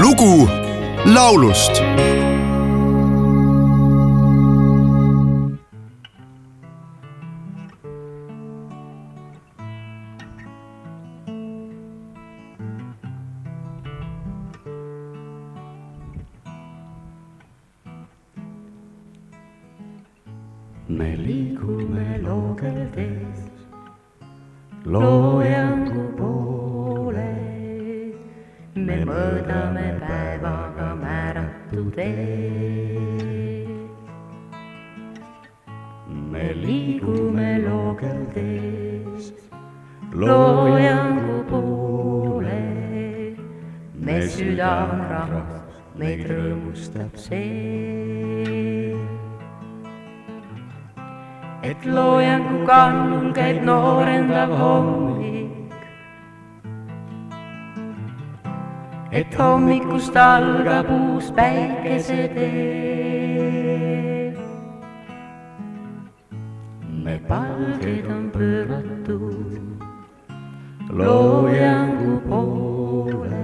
lugu laulust. Me liigume loogeldes loojangu mõõdame päevaga määratud teed. me liigume loogeldes loojangu poole. me süda on rahvas, meid rõõmustab see et loojangu kannul käib noorendav hommik. Et hommikust algab uus päikesetee. me palged on pööratud loojangu poole.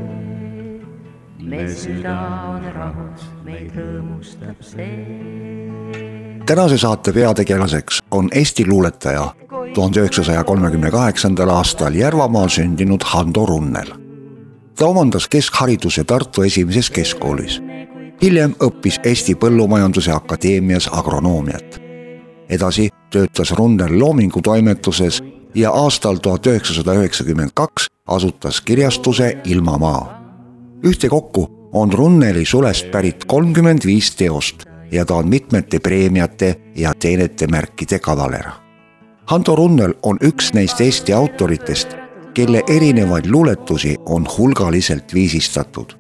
me süda on rahus, meid rõõmustab see tänase saate peategelaseks on Eesti luuletaja, tuhande üheksasaja kolmekümne kaheksandal aastal Järvamaal sündinud Hando Runnel. Ta omandas keskhariduse Tartu Esimeses Keskkoolis. hiljem õppis Eesti Põllumajanduse Akadeemias agronoomiat. edasi töötas Runnel Loomingu toimetuses ja aastal tuhat üheksasada üheksakümmend kaks asutas kirjastuse Ilmamaa. ühtekokku on Runneli sulest pärit kolmkümmend viis teost ja ta on mitmete preemiate ja teenete märkide kavaler. Hando Runnel on üks neist Eesti autoritest, kelle erinevaid luuletusi on hulgaliselt viisistatud.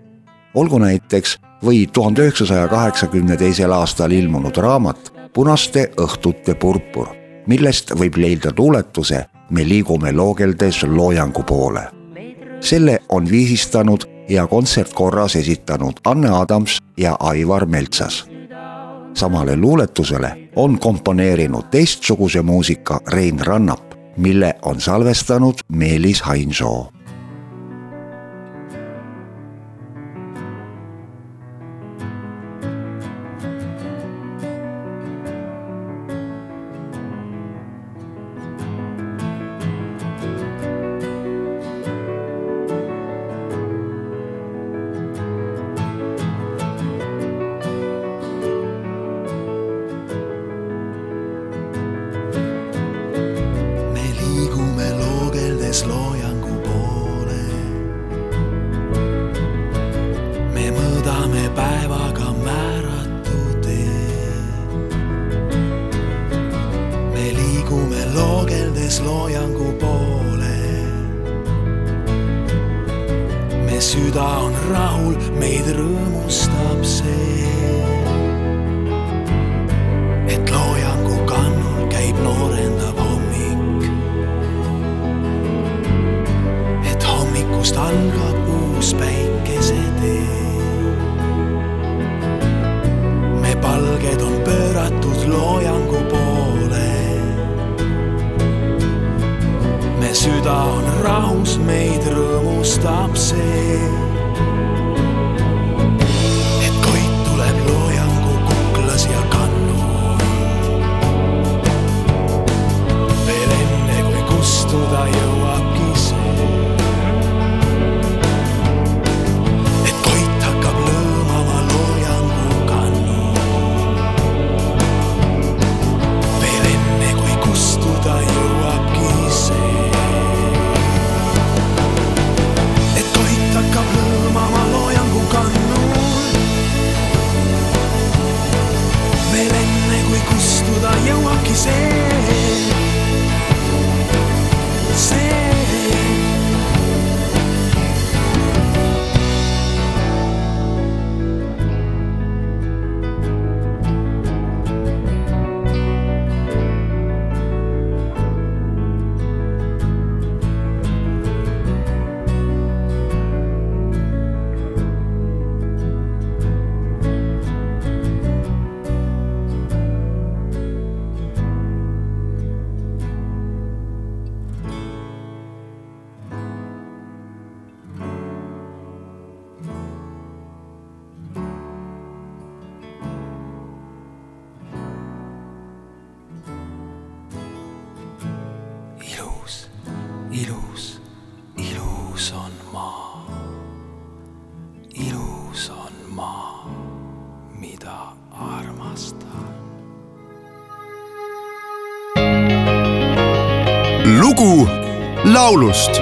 olgu näiteks või tuhande üheksasaja kaheksakümne teisel aastal ilmunud raamat Punaste õhtute purpur, millest võib leida luuletuse Me liigume loogeldes loojangu poole. selle on viisistanud ja kontsertkorras esitanud Anne Adams ja Aivar Meltsas samale luuletusele on komponeerinud teistsuguse muusika Rein Rannap, mille on salvestanud Meelis Hainsoo loogeldes loojangu poole. me süda on rahul, meid rõõmustab see. et loojangu kannul käib noorendav hommik. et hommikust algab uus päikesetee. Rahus, meid rõõmustab see. chasing ilus, ilus on maa. ilus on maa, mida armastan. lugu laulust